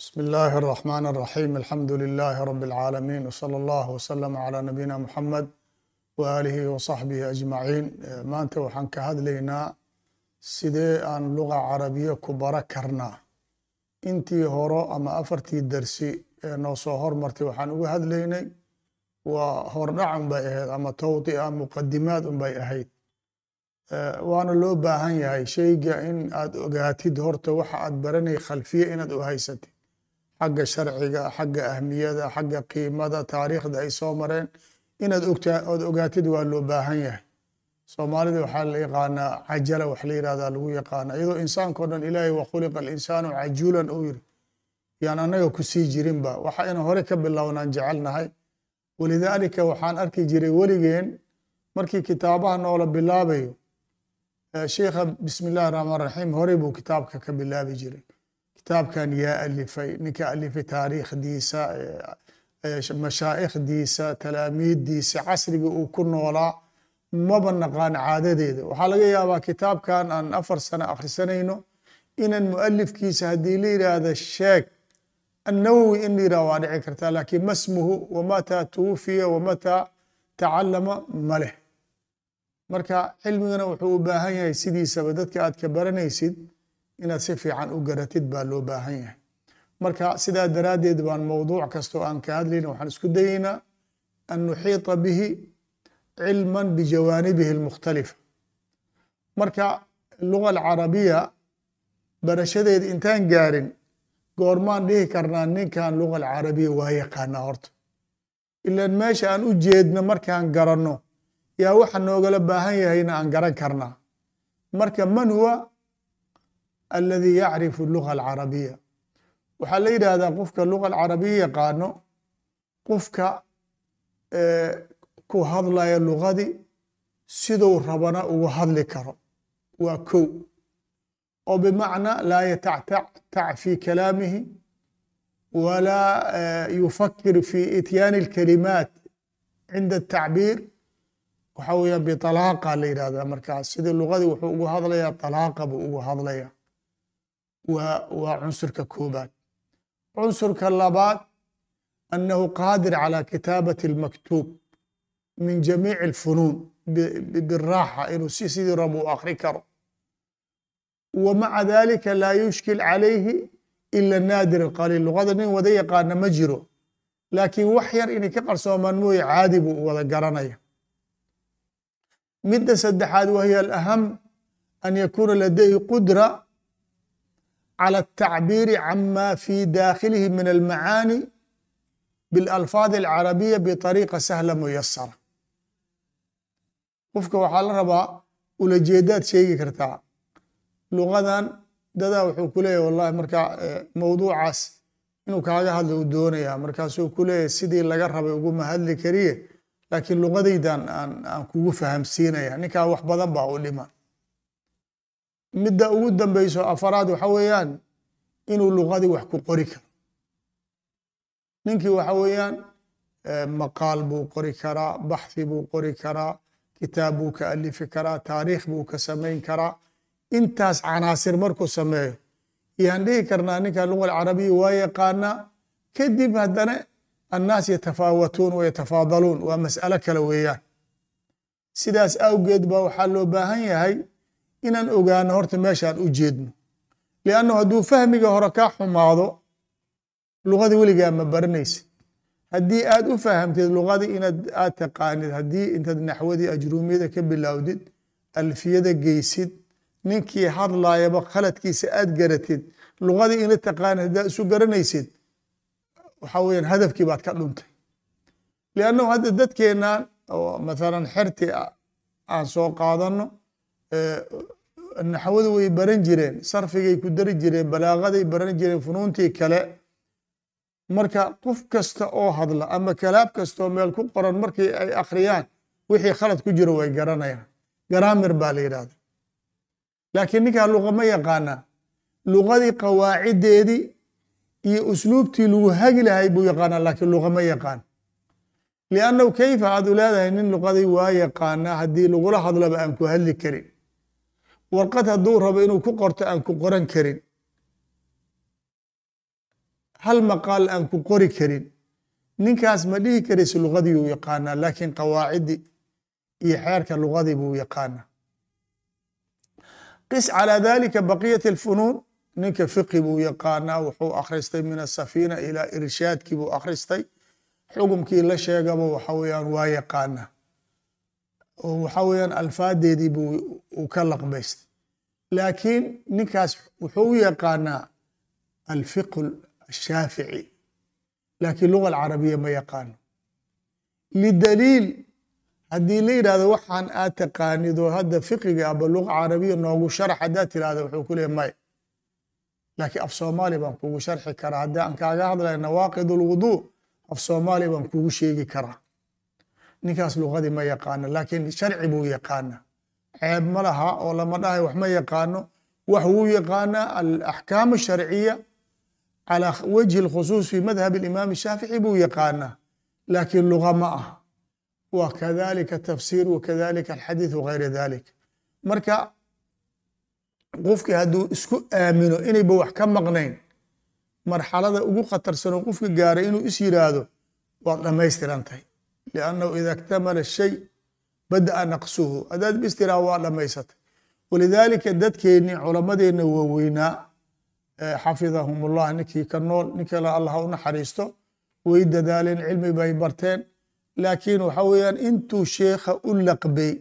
بسم الله الرحمن الرحيم الحمد لله رب العالمين وصلى الله وسلم على نبينا محمد وآlihi وصaxbihi أجمaعين maanta waxaan ka hadlaynaa sidee aan luga carabiya ku bara karnaa intii horo ama afartii dersi ee noo soo hormartay waxaan uga hadlaynay waa hordhac un bay ahayd ama towطi'a muqadimaad un bay ahayd waana loo baahan yahay shayga in aad ogaatid horta waxa aad baranay khalfiye inaad u haysatid xagga sharciga xagga ahmiyada xagga qiimada taariikhda ay soo mareen. Inaad ood ogaatid waa loo baahan yahay. Soomaalida waxaa la yaqaanaa cajala wax la yihahdaa lagu yaqaana iyadoo insaanka o dhan ilaahay wa khuliqa alinsaanu cajuulan uu yiri yaan annaga ku sii jirinba. Waxa ina hore ka bilownaan jecelnahay. Walidaalika waxaan arki jiray weligeen markii kitaabaha noola bilaabayo sheikha bismi illahi raxmaan raxiim horey buu kitaabka ka bilaabi jiray kitaabkan yaa alifay ninka alifay taariikhdiisa mashaa'ikhdiisa talaamiiddiisa casriga uu ku noolaa maba naqaan caadadeeda. Waxaa laga yaabaa kitaabkan aan afar sano akhrisanayno inan mualifkiisa haddii la yidhaahda sheeg annawowi in la yidhah waa dhici kartaa laakiin masmuhu wamataa tuwufiya wamataa tacalama ma leh. Marka cilmigana wuxuu u baahan yahay sidiisaba dadka aad ka baranaysid inaad si fiican u garatid baa loo baahan yahay. Marka sidaa daraaddeed baan mowduuc kastoo aan ka hadlayna waxaan isku dayeynaa an nuxiita bihi cilman bijawaanibihi almukhtalifa. Marka luga alcarabiya barashadeeda intaan gaarin goormaan dhihi karnaa ninkan luga alcarabiya waa yaqaanaa horta. Ilaan meesha aan u jeedno markaan garanno yaa waxa noogala baahan yahayna aan garan karnaa. Marka man huwa aladi yacrifu luga alcarabiya waxaa la yidhaahdaa qofka luga alcarabiya yaqaano qofka eh, ku hadlaya lugadii siduu rabana ugu hadli karo. Waa kow. Oo bimacnaa laa yatactac eh, fi kalaamihi walaa yufakir fi ityaani اlkalimaat cinda atacbiir waxaa weeyaan bitalaaqa la yidhahdaa markaas sidii lugadii wuxuu ugu hadlayaa talaaqa buu ugu hadlayaa waa waa cunsurka koobaad cunsurka labaad annahu qaadir calى kitaabati اlmaktuub min jamiici اlfunuun biraaxa inuu si sidii rabo u akri karo wa maca dalika laa yushkil calayhi ila naadir اlqaliil lugada nin wada yaqaana ma jiro laakiin wax yar inay ka qarsoomaan mooye caadi buu wada garanaya midda saddexaad wahiy alaham an yakuuna ladayhi qudra calى الtacbiiri cama fi dakhilihi min almacaani biاlalfaadi alcarabiya biطariiqa sahla muyasara qofka waxaa la rabaa ulajeedaad sheegi kartaa lugadan dadaa wuxuu ku leeyahy wallahi markaa mowduucaas inuu kaaga hadlo u doonaya markaasuu ku leeyahy sidii laga rabay uguma hadli kariye laakiin lugadaydan aan kugu fahamsiinaya ninkaa wax badan baa u dhiman midda ugu dambeyso afaraad waxa weeyaan inuu lugadii wax ku qori karo. Ninkii waxa weeyaan maqaal buu qori karaa baxhi buu qori karaa kitaab buu ka alifi karaa taariikh buu ka samayn karaa intaas canaasir markuu sameeyo. Yaan dhihi karnaa ninkan luga alcarabiya waa yaqaanaa kadib haddana annaas yatafaawatuun wa yatafaadaluun. Waa mas'alo kale weeyaan. Sidaas awgeed ba waxaa loo baahan yahay inaan ogaano horta meeshaan u jeedno. Liannahu hadduu fahmiga hore kaa xumaado lugadii weligaa ma baranaysid haddii aad u fahamtid lugadii inaad aad taqaanid haddii intaad naxwadii ajruumiyada ka bilowdid alfiyada geysid ninkii hadlaayaba khaladkiisa aad garatid lugadii ina taqaanid haddaad isu garanaysid waxaa weyaan hadafkii baad ka dhuntay. Liannahu hadda dadkeennan oo mathalan xerti aan soo qaadano naxwadu way baran jireen sarfigay ku dari jireen balaaqaday baran jireen funuuntii kale. Marka qof kasta oo hadla ama kalaab kastaoo meel ku qoran markii ay akhriyaan wixii khalad ku jiro way garanayaan. Garaamir baa la yidhahda laakiin ninkaa luqa ma yaqaanaa. Luqadii qawaaciddeedii iyo usluubtii lagu hagi lahay buu yaqaanaa laakiin luqa ma yaqaan. Liannahu kayfa aad u leedahay nin luqadii waa yaqaanaa haddii lagula hadlaba aan ku hadli karin warqad hadduu rabo inuu ku qorto aan ku qoran karin. Hal maqaal aan ku qori karin. Ninkaas ma dhihi karaysa lugadii uu yaqaanaa laakiin qawaacidii iyo xeerka lugadii buu yaqaanaa. Qis calى dalika baqiyat اlfunuun ninka fiqi buu yaqaanaa wuxuu akhristay min asafiina ilaa irshaadkii buu akhristay xukumkii la sheegaba waxa weyaan waa yaqaanaa oo waxa weyaan alfaadeedii buu uu ka laqbaystay. Laakiin ninkaas wuxuu u yaqaanaa alfiq ashaafici. Laakiin luga alcarabiya ma yaqaano. Lidaliil haddii la yidhahdo waxaan aad taqaanid oo hadda fiqiga aba luga carabiya noogu sharax haddaad tirahda wuxuu ku leey may laakiin af soomaali baan kugu sharxi karaa. Haddii aan kaaga hadlaya nawaaqid ulwuduu af soomaali baan kugu sheegi karaa ninkaas luqadii ma yaqaano laakiin sharci buu yaqaana ceeb ma laha oo lama dhahay wax ma yaqaano. Wax wuu yaqaanaa alaxkaam sharciya calaa wajhi khusuus fi madhab imaam shaafici buu yaqaanaa. Laakiin luqa ma ah wa kadalika tafsir wakadalika alxadiis wagayra dalik marka qofki hadduu isku aamino inayba wax ka maqnayn marxalada ugu khatarsanoo qofka gaaray inuu is yiraahdo waad dhammaystirantahay liannahu ida اktamala shay bada'a naqsuhu haddaad bistiraa waa dhamaysatay walidaalika dadkeennii culamadeenna waaweynaa xafidahum ullah ninkii ka nool nin kale allah u naxariisto way dadaaleen cilmi bay barteen laakiin waxa weeyaan intuu sheekha u laqbay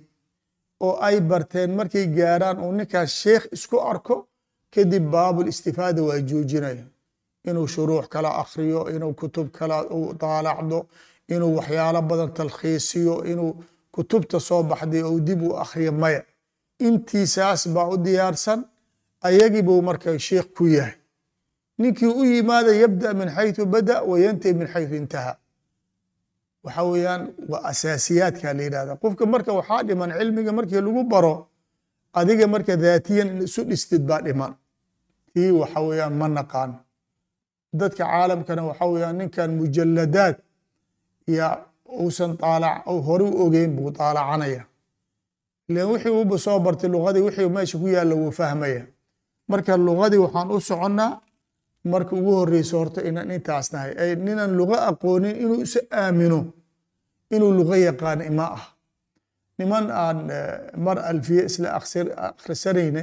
oo ay barteen markay gaaraan uu ninkaas sheekh isku arko kadib baabul istifaada waa joojinaya inuu shuruux kala akhriyo inuu kutub kala u daalacdo inuu waxyaalo badan talkhiisiyo inuu kutubta soo baxday ou dib u akhriyo maya. Intiisaas baa u diyaarsan ayagii buu marka sheikh ku yahay. Ninkii u yimaada yabda min xayثu bada wa yantahi min xayثu intaha. Waxa weeyaan waa asaasiyaadka la yidhahda qofka marka waxaa dhiman cilmiga markii lagu baro adiga marka daatiyan in isu dhistid baa dhiman. Tii waxa weeyaan ma naqaan. Dadka caalamkana waxa weeyaan ninkan mujaladaad ya uusan taalac hore u ogeyn buu taalacanaya. Ilan wixii uba soo bartay lugadii wixii meesha ku yaalla wuu fahmaya. Marka lugadii waxaan u soconnaa marka ugu horeyso horta inaan intaas nahay. Ay ninaan luga aqoonin inuu is aamino inuu luga yaqaan ima ah. Niman aan mar alfiye isla akhrisanayne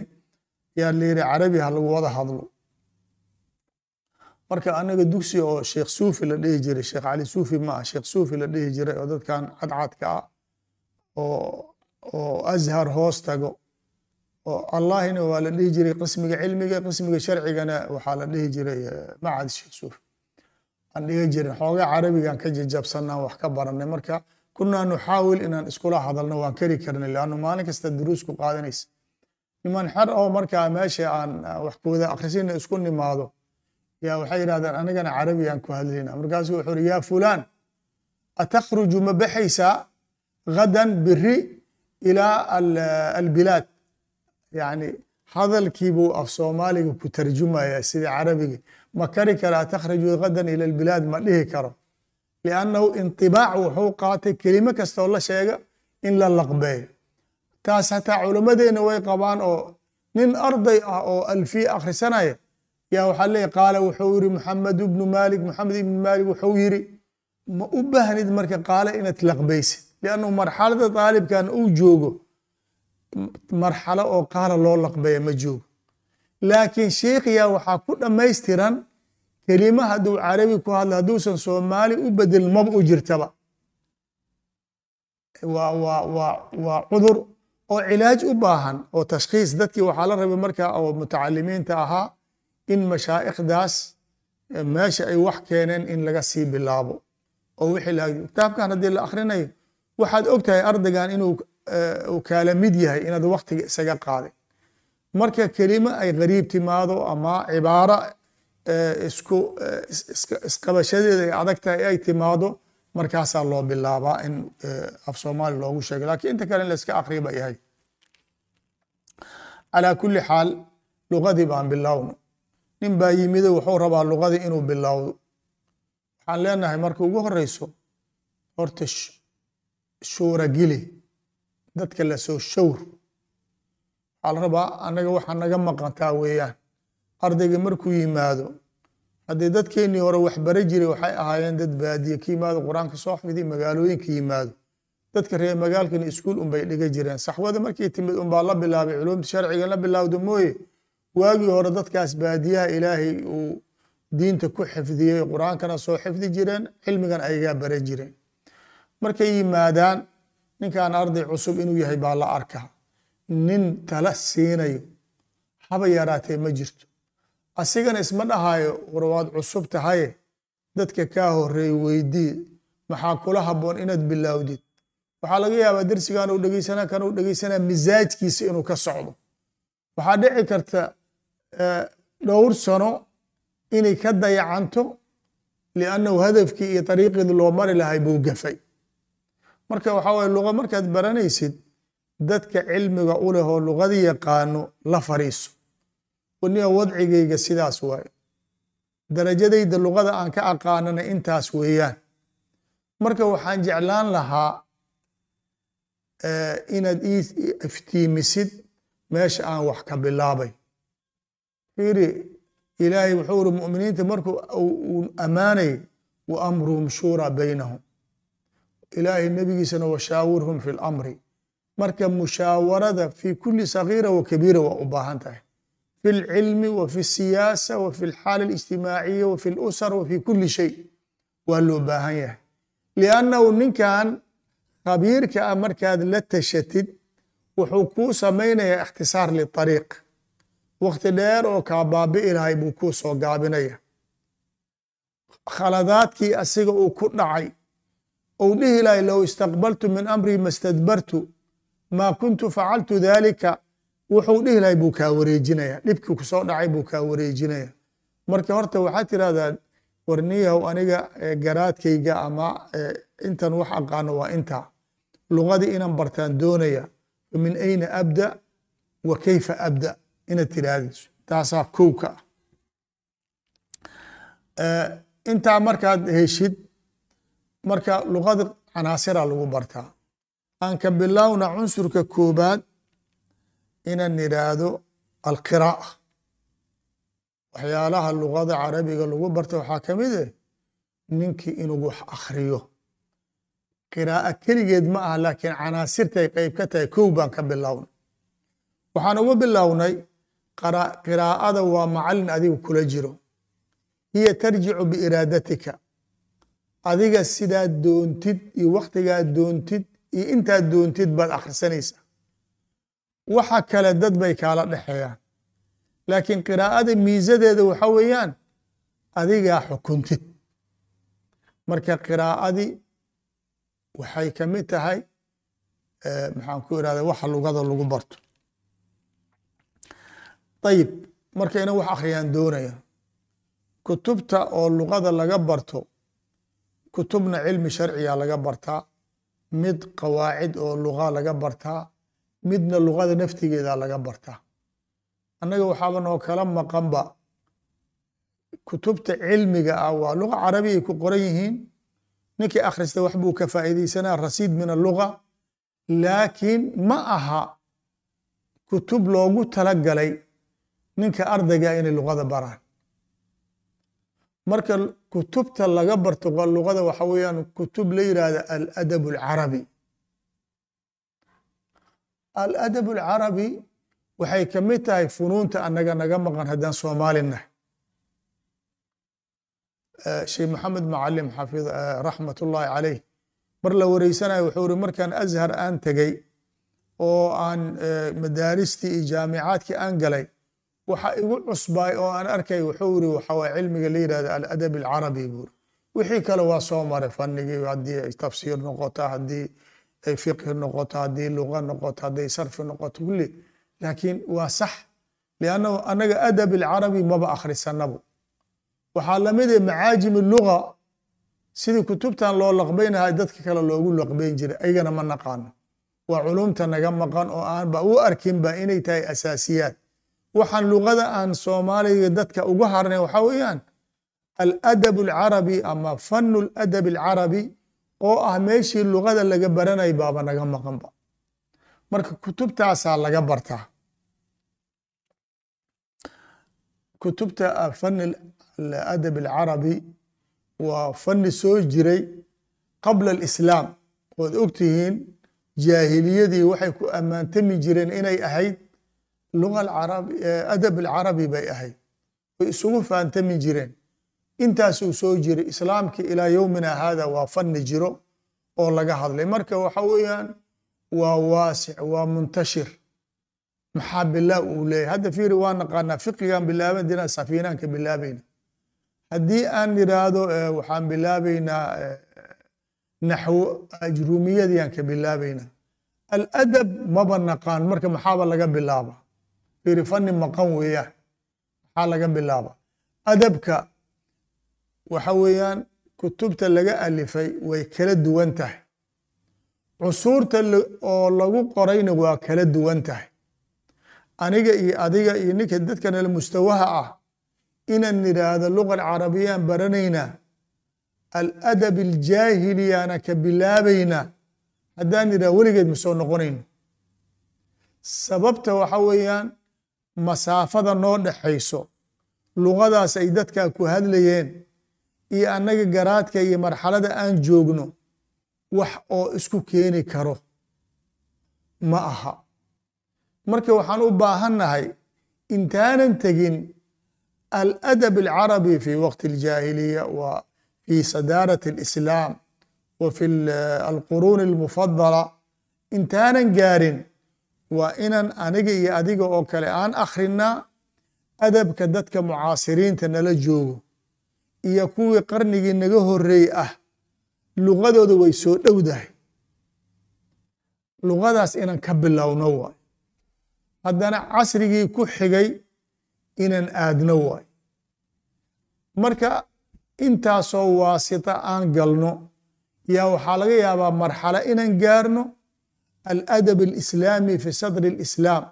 yaa layidhi carabi ha lagu wada hadlo marka anaga dugsi oo sheekh suufi la dhihi jiray sheekh cali suufi ma ah sheekh suufi la dhihi jiray oo dadkan cadcadka ah oo azhar hoos tago oo allahina waa la dhihi jiray qismiga cilmiga qismiga sharcigana waxaa la dhihi jiray macad sheekh suufi. Aan dhiga jirin xoogaa carabigan ka jajabsanaan wax ka baranay. Marka kunaa nuxaawil inaan iskula hadalno waan kari karnay leannu maalin kasta duruus ku qaadanaysa niman xer oo markaa meesha aan wax kuwada akhrisina isku nimaado yaa waxay yidhahdeen anigana carabigaan ku hadlayna markaasu wuxuu uri yaa fulaan atakhruju ma baxaysaa gadan biri ilaa albilaad yani hadalkii buu af soomaaliga ku tarjumaya sida carabiga ma kari karaa takhraju gadan ila albilaad ma dhihi karo. Liannahu intibaac wuxuu qaatay kelimo kastoo la sheega in la laqbeeyo. Taas hataa culammadeenna way qabaan oo nin arday ah oo alfiya akhrisanaya yaa waxaa leeya qaala wuxuu yiri maxamed ibnu maalik maxamed ibnu maalik wuxuu yiri ma u baahnid marka qaala inaad laqbaysid liannahu marxalada daalibkan uu joogo marxalo oo qaala loo laqbeeya ma joogo. Laakiin sheikhiyaa waxaa ku dhammaystiran kelima hadduu carabi ku hadla hadduusan soomaali u bedelin maba u jirtaba. Waa waa waa waa cudur oo cilaaj u baahan oo tashkhiis. Dadkii waxaa la rabay marka oo mutacalimiinta ahaa in mashaa'ikhdaas meesha ay wax keeneen in laga sii bilaabo. Oo wixii la kitaabkan haddii la akhrinayo waxaad og tahay ardaygan inuu uu kaala mid yahay inaad waktiga isaga qaaday marka kelimo ay gariib timaado ama cibaaro isku isqabashadeeda ay adag tahay ay timaado markaasaa loo bilaabaa in af soomaali loogu sheego. Lakiin inta kale in la iska akriya ba yahay. Calaa kuli xaal lugadii baan bilowno nin baa yimido wuxuu rabaa lugadii inuu bilowdo. Waxaan leenahay marka ugu horeyso horta shuuragili dadka la soo shawr. Waxaa la rabaa anaga waxaa naga maqantaa weeyaan. Ardayga markuu yimaado haddii dadkeenii hore wax bara jiray waxay ahaayeen dad baadiye ka yimaado qur'aanka soo xifdi magaalooyinka yimaado. Dadka reer magaalkana iskuul unbay dhiga jireen. Saxwada markay timid unbaa la bilaabay culumta sharciga la bilaawda mooye waagii hore dadkaas baadiyaha ilaahay uu diinta ku xifdiyey qur'aankana soo xifdi jireen cilmigan ayagaa bara jireen. Markay yimaadaan ninkan arday cusub inuu yahay baa la arkaa. Nin tala siinayo haba yaraatee ma jirto. Asigana isma dhahayo war waad cusub tahaye dadka kaa horeey weydii maxaa kula habboon inaad bilaawdid waxaa laga yaabaa dersigan uu dhegeysana kan uu dhegeysanaa misaajkiisa inuu ka socdo. Waxaa dhici karta dhowr sano inay ka dayacanto liannahu hadafkii iyo dariiqeedi loo mari lahay buu gafay. Marka waxaa waye luqa markaad baranaysid dadka cilmiga u leh oo luqadii yaqaano la fariiso. Waniga wadcigayga sidaas waaye darajadayda luqada aan ka aqaanana intaas weeyaan. Marka waxaan jeclaan lahaa inaad ii iftiimisid meesha aan wax ka bilaabay fiiri ilaahay wuxuu uri mu'miniinta markuu uu ammaanay wa amruhum shuuraa baynahum. Ilaahay nebigiisana washaawirhum fi lamri marka mushaawarada fi kuli sagiira wa kabiira waa u baahan tahay. Fi lcilmi wa fi siyaasa wa fi lxaala alijtimaaciya wa fi lusar wa fi kuli shay waa loo baahan yahay. Liannahu ninkan khabiirka ah markaad la tashatid wuxuu kuu samaynayaa ikhtisaar liariiq wakti dheer oo kaa baabi'i lahay buu kuu soo gaabinaya. Khaladaadkii asiga uu ku dhacay ou dhihi lahay low istaqbaltu min amrii ma stadbartu maa kuntu facaltu daalika wuxuu dhihi lahay buu kaa wareejinaya. Dhibkii ku soo dhacay buu kaa wareejinaya. Marka horta waxaad tirahdaa warniyahow aniga garaadkayga ama intan wax aqaano waa intaa. Luqadii inaan bartaan doonaya min ayna abda wa kayfa abda inaad tirahdid taasaa kow ka ah intaa markaad heshid marka luqada canaasira lagu bartaa aan ka bilowna cunsurka koobaad inaan nidhaahdo alqiraa'a. Waxyaalaha luqada carabiga lagu barta waxaa ka mid eh ninkii inuu wax akhriyo. Qiraa'a keligeed ma aha laakiin canaasirtay qeyb ka tahay kow baan ka bilownay waxaan uga bilownay qiraa'ada waa macallin adigu kula jiro. Hiya tarjicu biiraadatika. Adiga sidaad doontid iyo wakhtigaad doontid iyo intaad doontid baad akhrisanaysaa. Waxa kale dad bay kaala dhexeeyaan. Laakiin qiraa'ada miisadeeda waxa weeyaan adigaa xukuntid. Marka qiraa'adii waxay ka mid tahay maxaan ku irahda waxa lugada lagu barto ayib marka ina wax akhriyaan doonaya. Kutubta oo luqada laga barto kutubna cilmi sharciga laga bartaa mid qawaacid oo luqa laga bartaa midna luqada naftigeeda laga bartaa annaga waxaaba noo kala maqanba kutubta cilmiga ah waa luqa carabi ay ku qoran yihiin. Ninkii akhrista wax buu ka faa'iidaysanaa rasiid min aluga laakiin ma aha kutub loogu talagalay ninka ardayga inay luqada baraan. Marka kutubta laga barto luqada waxa weeyaan kutub la yidhaahda aladab alcarabi aladab alcarabi waxay ka mid tahay funuunta annaga naga maqan haddaan soomaalinah sheekh maxamed macalim xafid raxmat ullaahi caleyh mar la wareysanayo wuxuu uri markaan azhar aan tegey oo aan madaaristii iyo jaamicaadkii aan galay waxa igu cusbaay oo aan arkay wuxuu iri waxawaa cilmiga la yidhahda aladab alcarabi buuri wixii kale waa soo maray fanigii haddii ay tafsiir noqoto haddii ay fiqhi noqoto haddii luqa noqoto hadday sarfi noqoto kulli. Laakiin waa sax liannahu annaga adab alcarabi maba akhrisanabo waxaa la mid ah macaajim luga sidii kutubtan loo laqbaynahay dadka kale loogu laqbayn jiray ayagana ma naqaano. Waa culumta naga maqan oo aanba u arkinba inay tahay asaasiyaad waxaan luqada aan soomaaliga dadka uga harnay waxaa weeyaan aladab alcarabi ama fanu ladab alcarabi oo ah meeshii luqada laga baranay baaba naga maqanba marka kutubtaasaa laga bartaa. Kutubta fan aladab alcarabi waa fani soo jiray qabla alislaam. Ood ogtihiin jaahiliyadii waxay ku ammaantami jireen inay ahayd adab alcarabi bay ahayd way isugu faantami jireen intaasuu soo jiray islaamkii ilaa yowmina hada waa fani jiro oo laga hadlay marka waxa weeyaan waa waasic waa muntashir maxaa bilaab uu leeyahy hadda fiiri waa naqaanaa fiqigan bilaaban diraan safiinaanka bilaabayna haddii aan idhaahdo waxaan bilaabaynaa naxwo ajrumiyadiaan ka bilaabaynaa aladab maba naqaan marka maxaaba laga bilaaba fiiri fani maqan weeyaan maxaa laga bilaaba adabka waxa weeyaan kutubta laga alifay way kala duwan tahay. Cusuurta oo lagu qorayna waa kala duwan tahay. Aniga iyo adiga iyo ninka dadkanala mustawaha ah inaan nidhaahdo luga alcarabiyaan baranaynaa aladab aljaahiliyaana ka bilaabaynaa haddaan nidhahdo weligeed ma soo noqonayno. Sababta waxa weeyaan masaafada noo dhexayso lugadaas ay dadkaa ku hadlayeen iyo annaga garaadka iyo marxalada aan joogno wax oo isku keeni karo. Ma aha. Marka waxaan u baahannahay intaanan tegin aladab alcarabi fi waqti aljaahiliya wa fi sadaarati alislaam wa fi alquruuni almufadala intaanan gaarin waa inaan aniga iyo adiga oo kale aan akhrinaa adabka dadka mucaasiriinta nala joogo iyo kuwii qarnigii naga horeey ah lugadooda way soo dhowdahay lugadaas inaan ka bilowno waay. Haddana casrigii ku xigay inaan aadno waay. Marka intaasoo waasita aan galno yaa waxaa laga yaabaa marxalo inaan gaarno aladab alislaami fi sadri alislaam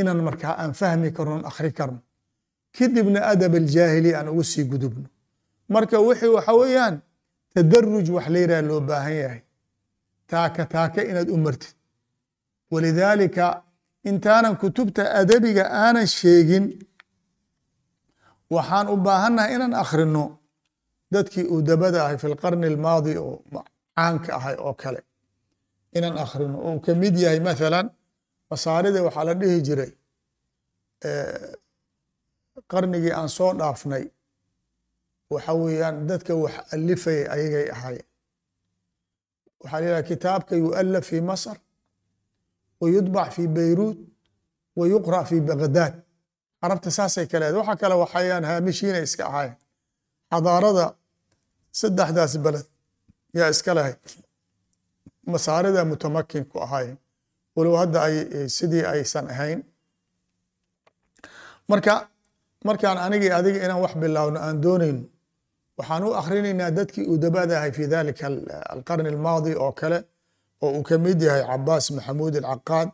inaan markaa aan fahmi karno on akhri karno kadibna adab aljaahili aan ugu sii gudubno marka wixii waxa weeyaan tadaruj wax la yidhaha loo baahan yahay taaka taaka inaad u martid walidaalika intaanan kutubta adabiga aanan sheegin waxaan u baahannahay inaan akhrino dadkii udabada ahay fi lqarni almaadi oo caanka ahay oo kale inaan akhrino oo uu ka mid yahay mathalan masaarida waxaa la dhihi jiray qarnigii aan soo dhaafnay. Waxa weeyaan dadka wax alifaya ayagay ahaayeen. Waxaa la yidhaha kitaabka yu'alaf fi masr wa yudbac fi beyruut wa yuqra' fi bagdaad carabta saasay ka leedahay waxa kale waxayaan haamishiinay iska ahaayeen. Xadaarada saddexdaas beled yaa iska lahayd masaarida mutamakin ku ahaayeen walow hadda ay sidii aysan ahayn. Marka markaan anigii adiga inaan wax bilaawno aan doonayno waxaan u akhrinaynaa dadkii udabada ahay fi dalika alqarni almaadi oo kale oo uu ka mid yahay cabaas maxamuud alcaqaad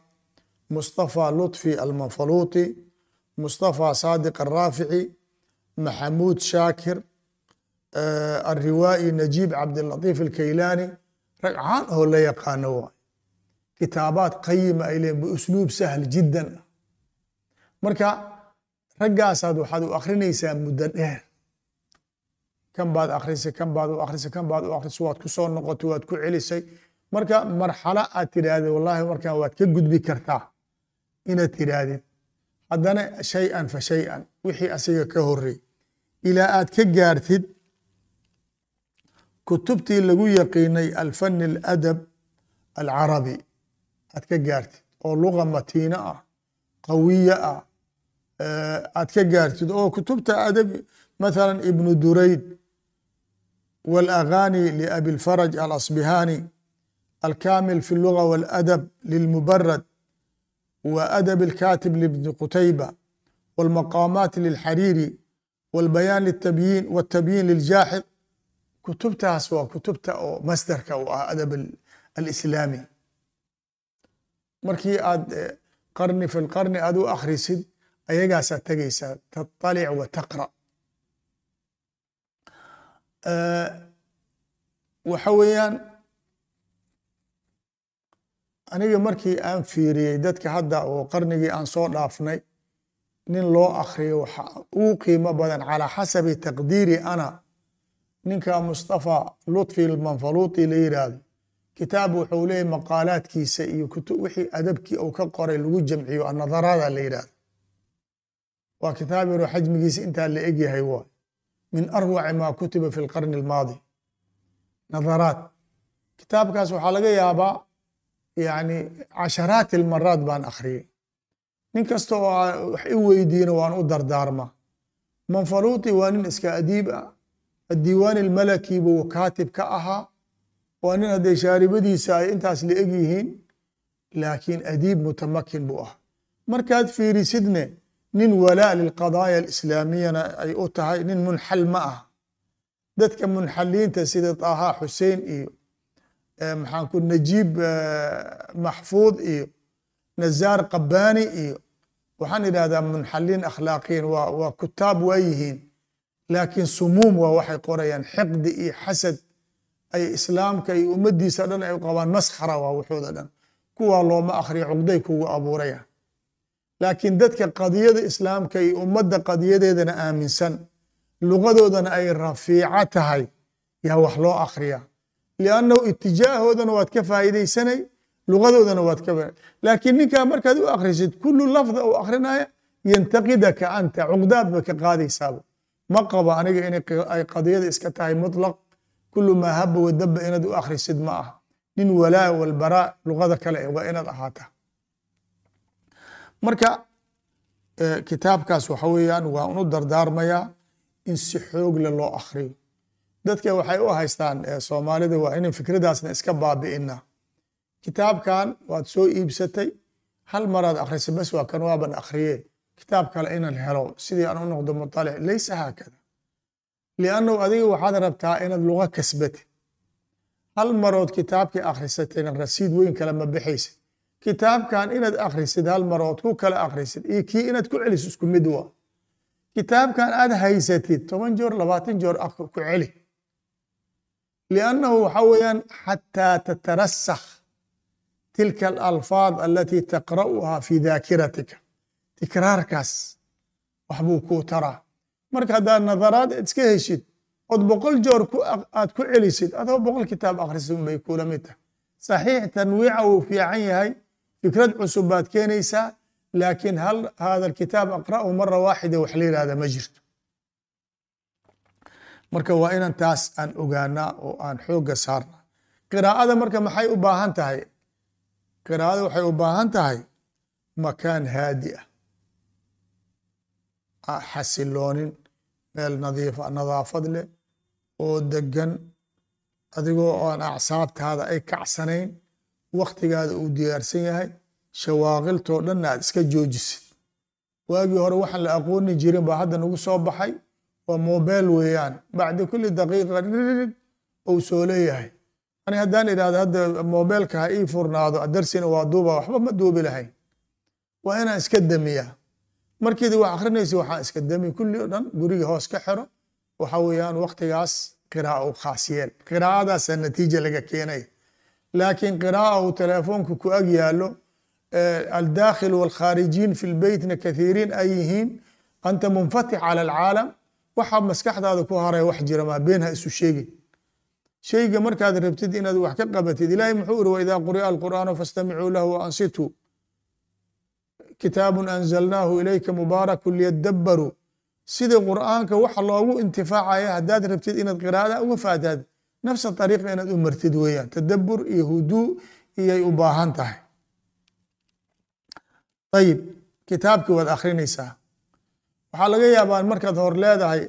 mustafa lutfi almanfaluuti mustafa saadiq alraafici maxamuud shaakir alriwaa'i najiib cabdilatiif alkaylaani rag caan oo la yaqaano waay kitaabaad qayima ay leeyiin biusluub sahl jiddan marka raggaasaad waxaad u akrinaysaa muddo dheer kan baad akrisay kan baad u akrisay kan baad u akrisay waad ku soo noqotay waad ku celisay marka marxalo aad tidhaahdid wallahi markan waad ka gudbi kartaa inaad tidhaahdid haddana shay-an fa shay-an wixii asiga ka horey ilaa aad ka gaartid kutubtii lagu yaqiinay alfani aladab alcarabi aad ka gaartid oo luga matiino ah qawiya ah aad ka gaartid oo kutubta adabi mathala ibnu durayd wاlأغاني لأbi الفرج الأصبهاني الكامل في اللغة والأدب للمبرد وأدب الكاتب لابن قتيبة والمقامات للحريري والبيان للتبيين والتبيين للجاحظ kutubtaas waa kutubta oo masderka u ah adab alislaami markii aad qarni fi lqarni aad u akhrisid ayagaasaad tegaysaa taطalic wa taqra waxa weeyaan aniga markii aan fiiriyey dadka hadda oo qarnigii aan soo dhaafnay nin loo akriyo waxa ugu qiimo badan calaa xasabi taqdiiri ana ninka mustafa lutfi manfaluuti la yiraahdo. Kitaab wuxuu leeyahy maqaalaadkiisa iyo wixii adabkii uu ka qoray lagu jamciyo anadaraada la yiraahdo waa kitaab yaroo xajmigiisa intaa la egyahay waay. Min arwaci ma kutiba fi lqarni almaadi. Nadaraat kitaabkaas waxaa laga yaabaa yani casharaati almaraat baan akhriyey. Nin kasta oo wax i weydiina waan u dardaarmaa. Manfaluuti waa nin iska adiib ah addiiwaan almalaki buu kaatib ka ahaa waa nin hadday shaaribadiisa ay intaas la eg yihiin laakiin adiib mutamakin buu ah markaad fiirisidne nin walaa lilqadaaya alislaamiyana ay u tahay nin munxal ma ah dadka munxaliinta sida taha xusein iyo maxaan ku najiib maxfuud iyo nazaar qabani iyo waxaan idhahdaa munxaliin akhlaaqiyin waa waa kutaab waa yihiin laakiin sumuum waa waxay qorayaan xiqdi iyo xasad. Ay islaamka iyo ummadiisa dhan ay qabaan maskhara waa wuxuuda dhan. Kuwaa looma akhriya cuqday kugu abuuraya. Laakiin dadka qadiyada islaamka iyo ummadda qadiyadeedana aaminsan. Lugadoodana ay rafiico tahay yaa wax loo akhriya liannahu itijaahoodana waad ka faa'iidaysanay lugadoodana waad ka laakiin ninkaa markaad u akhrisid kullu lafda uu akhrinaya yantaqidaka anta cuqdaad ba ka qaadaysaaba ma qabo aniga inay qadiyada iska tahay mutlaq kulu maa haba wadaba inaad u akhrisid ma aha. Nin walaa walbaraa lugada kale waa inaad ahaata marka kitaabkaas waxa weeyaan waa unu dardaarmayaa in si xoogle loo akhriyo. Dadka waxay u haystaan soomaalida waa inan fikradaasna iska baabi'ina kitaabkan waad soo iibsatay hal maraad akhrisa bes waa kan waaban akhriye kitaab kale inan helo sidii aan u noqdo muطalic laysa haakada. Liannahu adiga waxaad rabtaa inaad luga kasbatid hal marood kitaabkii akhrisatayna rasiid weyn kale ma bixaysid. Kitaabkan inaad akhrisid hal marood ku kale akhrisid iyo kii inaad ku celiso isku mid waa. Kitaabkan aad haysatid toban joor labaatan joor ku celi. Liannahu waxa weeyaan xataa tatarasakh tilka alalfaad alati taqra'uha fi daakiratika tikraarkaas waxbuu kuu taraa. Marka haddaad nadaraad iska heshid ood boqol joor aad ku celisid adoo boqol kitaab akhrisid unbay kula mid tahay. Saxiix tanwiica wuu fiican yahay fikrad cusub baad keenaysaa laakiin hal hada alkitaab aqra'u mara waaxida wax la yihahda ma jirto. Marka waa inaan taas aan ogaanaa oo aan xoogga saarna qiraa'ada marka maxay u baahan tahay? Qiraa'ada waxay u baahan tahay makaan haadi ah xasiloonin meel nadiif nadaafad leh oo degan adigoo aan acsaabtaada ay kacsanayn waktigaada uu diyaarsan yahay shawaaqiltoo dhanna aad iska joojisid. Waagii hore waxaan la aqooni jirin baa hadda nagu soo baxay. Waa mobel weeyaan. Bacda kuli daqiiqa ririg ou soo leeyahay. Ani haddaan idhahdo hadda mobelka ha ii furnaado darsina waa duuba waxba ma duubi lahayn. Waa inaan iska damiyaa markiidi wax akrinaysa waxaan iska dami kulli o dhan guriga hoos ka xiro. Waxa weeyaan waktigaas qira'a u khaas yeel natiija laga keenay. Laakiin qira'a uu telefoonka ku ag yaallo aldaakhil walkhaarijiin fi lbeytna kathiiriin ay yihiin anta munfatix cala alcaalam. Waxa maskaxdaada ku haray wax jira maa been ha isu sheegin. Shayga markaad rabtid inaad wax ka qabatid ilaahay muxuu iri waidaa quri'a alqur'aanu fastamicuu lahu waansituu kitaabun anzalnaahu ilayka mubaaraku liyadabbaruu sidii qur'aanka waxa loogu intifaacaya haddaad rabtid inaad qiraa'ada uga faataad nafsa ariiqa inaad u martid weeyaan. Tadabbur iyo huduu iyay u baahan tahay. Ayib kitaabkii waad akrinaysaa waxaa laga yaabaa markaad hor leedahay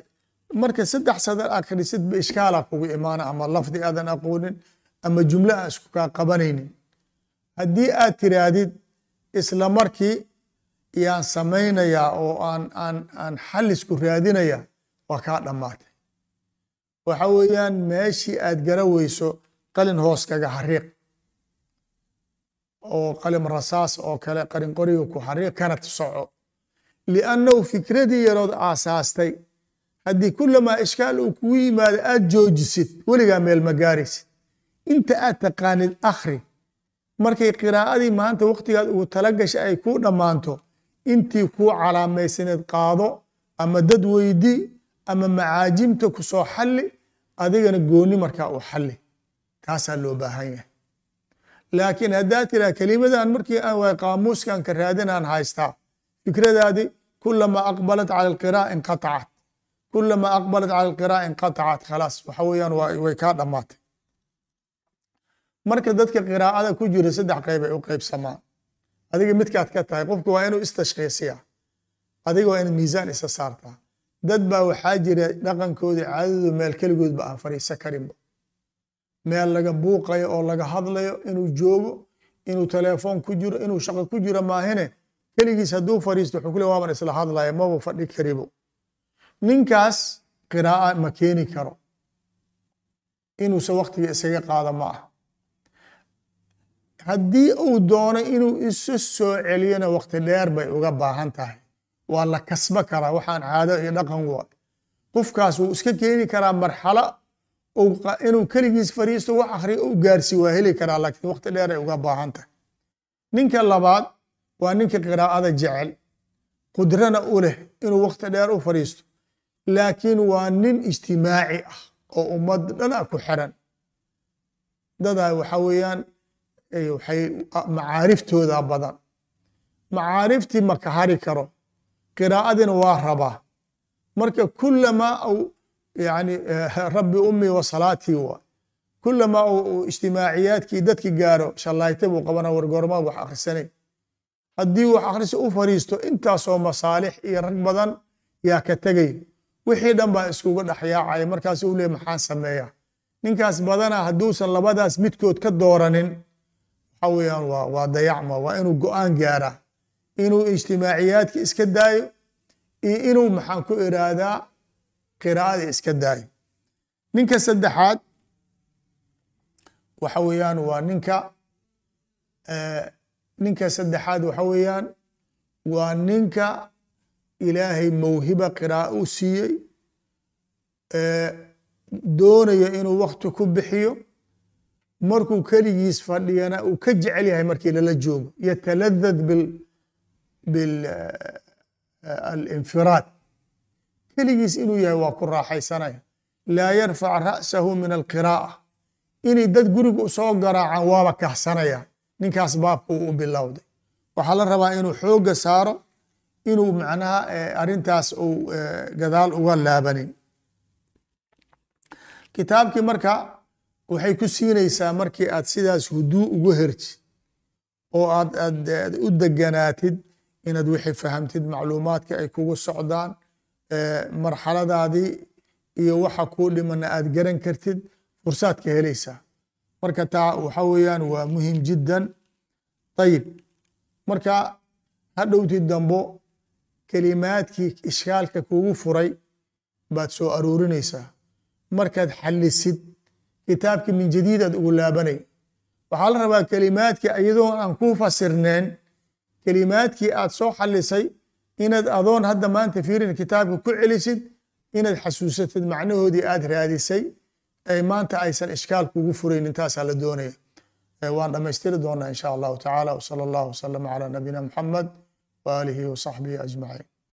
marka saddex sadar akhrisid ba ishkaala kugu imaana ama lafdi aadan aqoonin ama jumle aan isku kaa qabanaynin. Haddii aad tiraahdid isla markii yaan samaynayaa oo aan xalisku raadinaya waa kaa dhammaatay. Waxa weeyaan meeshii aad gara weyso qalin hoos kaga xariiq. Oo qalim rasaas oo kale qalin qoriga ku xariiq kana soco. Liannahu fikradii yarood aasaastay. Haddii kulamaa ishkaal uu kugu yimaado aad joojisid weligaa meel ma gaaraysid. Inta aad taqaanid akhri markay qiraa'adii maanta waktigaad ugu tala gashay ay kuu dhammaanto intii kuu calaamaysaneed qaado ama dad weydi ama macaajimta ku soo xalli adigana gooni markaa u xalli. Taasaa loo baahan yahay. Laakiin haddaa tiraa kelimadan markii aan waay qaamuuskan ka raadinaan haystaa fikradaadi kulama aqbalat cala alqira'a inqatacat kulama aqbalat cala alqira'a inqatacat khalaas. Waxa weeyaan way kaa dhammaatay. Marka dadka qiraa'ada ku jira saddex qayb ay u qaybsamaan adiga midkaad ka tahay qofku waa inuu istashkiisiya adiga waa inaad miisaan isa saartaa dad baa waxaa jira dhaqankooda caadadu meel keligoodba aan fadhiisa karinba meel laga buuqayo oo laga hadlayo inuu joogo inuu telefoon ku jiro inuu shaqo ku jiro maahine keligiis hadduu fadhiisto wuxuu ku waaban isla hadlaya maba fadhi karibo ninkaas qiraa'a ma keeni karo. Inuusa waktiga isaga qaado ma ah haddii uu doono inuu isu soo celiyona wakti dheer bay uga baahan tahay. Waa la kasbo karaa waxaan caado iyo dhaqan waay qofkaas wuu iska keeni karaa marxalo inuu keligiis fariisto wax akhriyo u gaarsi waa heli karaa laakiin wakti dheer ay uga baahan tahay. Ninka labaad waa ninka qiraa'ada jecel. Qudrana u leh inuu wakti dheer u fadhiisto laakiin waa nin ijtimaaci ah oo ummad dhana ku xiran. Dadaa waxa weeyaan waxay macaariftooda badan. Macaariftii ma ka hari karo. Qiraa'adina waa rabaa. Marka kulamaa au yani rabbi ummii wa salaatii waa kulamaa uu ijtimaaciyaadkii dadki gaaro shallayta buu qabana wargoormaa wax akhrisanay. Haddii wax akhrisa u fariisto intaasoo masaalix iyo rag badan yaa ka tegay wixii dhan baa iskuga dhexyaacaya markaas u leey maxaan sameeyaa. Ninkaas badana hadduusan labadaas midkood ka dooranin waxa weeyaan waa waa dayacma waa inuu go'aan gaaraa inuu ijtimaaciyaadki iska daayo iyo inuu maxaan ku iraahdaa qiraa'ada iska daayo. Ninka saddexaad waxa weeyaan waa ninka ninka saddexaad waxa weeyaan waa ninka ilaahay mawhiba qiraa'o u siiyey doonayo inuu wakti ku bixiyo markuu keligiis fadhiyana uu ka jecel yahay markii lala joogo yataladad alinfiraad keligiis inuu yahay waa ku raaxaysanaya laa yarfac ra'sahu min alqiraa'a. Inay dad guriga soo garaacaan waaba kahsanaya ninkaas baabka uu u bilowday. Waxaa la rabaa inuu xooga saaro inuu macnaha arintaas uu gadaal uga laabanin. Kitaabkii marka waxay ku siinaysaa markii aad sidaas huduu ugu hertid oo aad aad u deganaatid inaad wixii fahamtid macluumaadka ay kugu socdaan marxaladaadii iyo waxa kuu dhimana aad garan kartid fursaad ka helaysaa. Marka taa waxa weeyaan waa muhiim jiddan. Ayib marka hadhowtid dambo kelimaadkii ishkaalka kugu furay baad soo aruurinaysaa. Markaad xalisid kitaabkii min jadiid aad ugu laabanay. Waxaa la rabaa kelimaadkii iyadoo aan ku fasirneen kelimaadkii aad soo xalisay inaad adoon hadda maanta fiirin kitaabka ku celisid inaad xasuusatid macnahoodii aad raadisay ay maanta aysan ishkaal kugu furaynin taasaa la doonaya. Waan dhammaystiri doonaa in sha allahu tacaala wsala allahu wasalama calaa nabiyina muxamed waaalihi wasaxbihi ajmaciin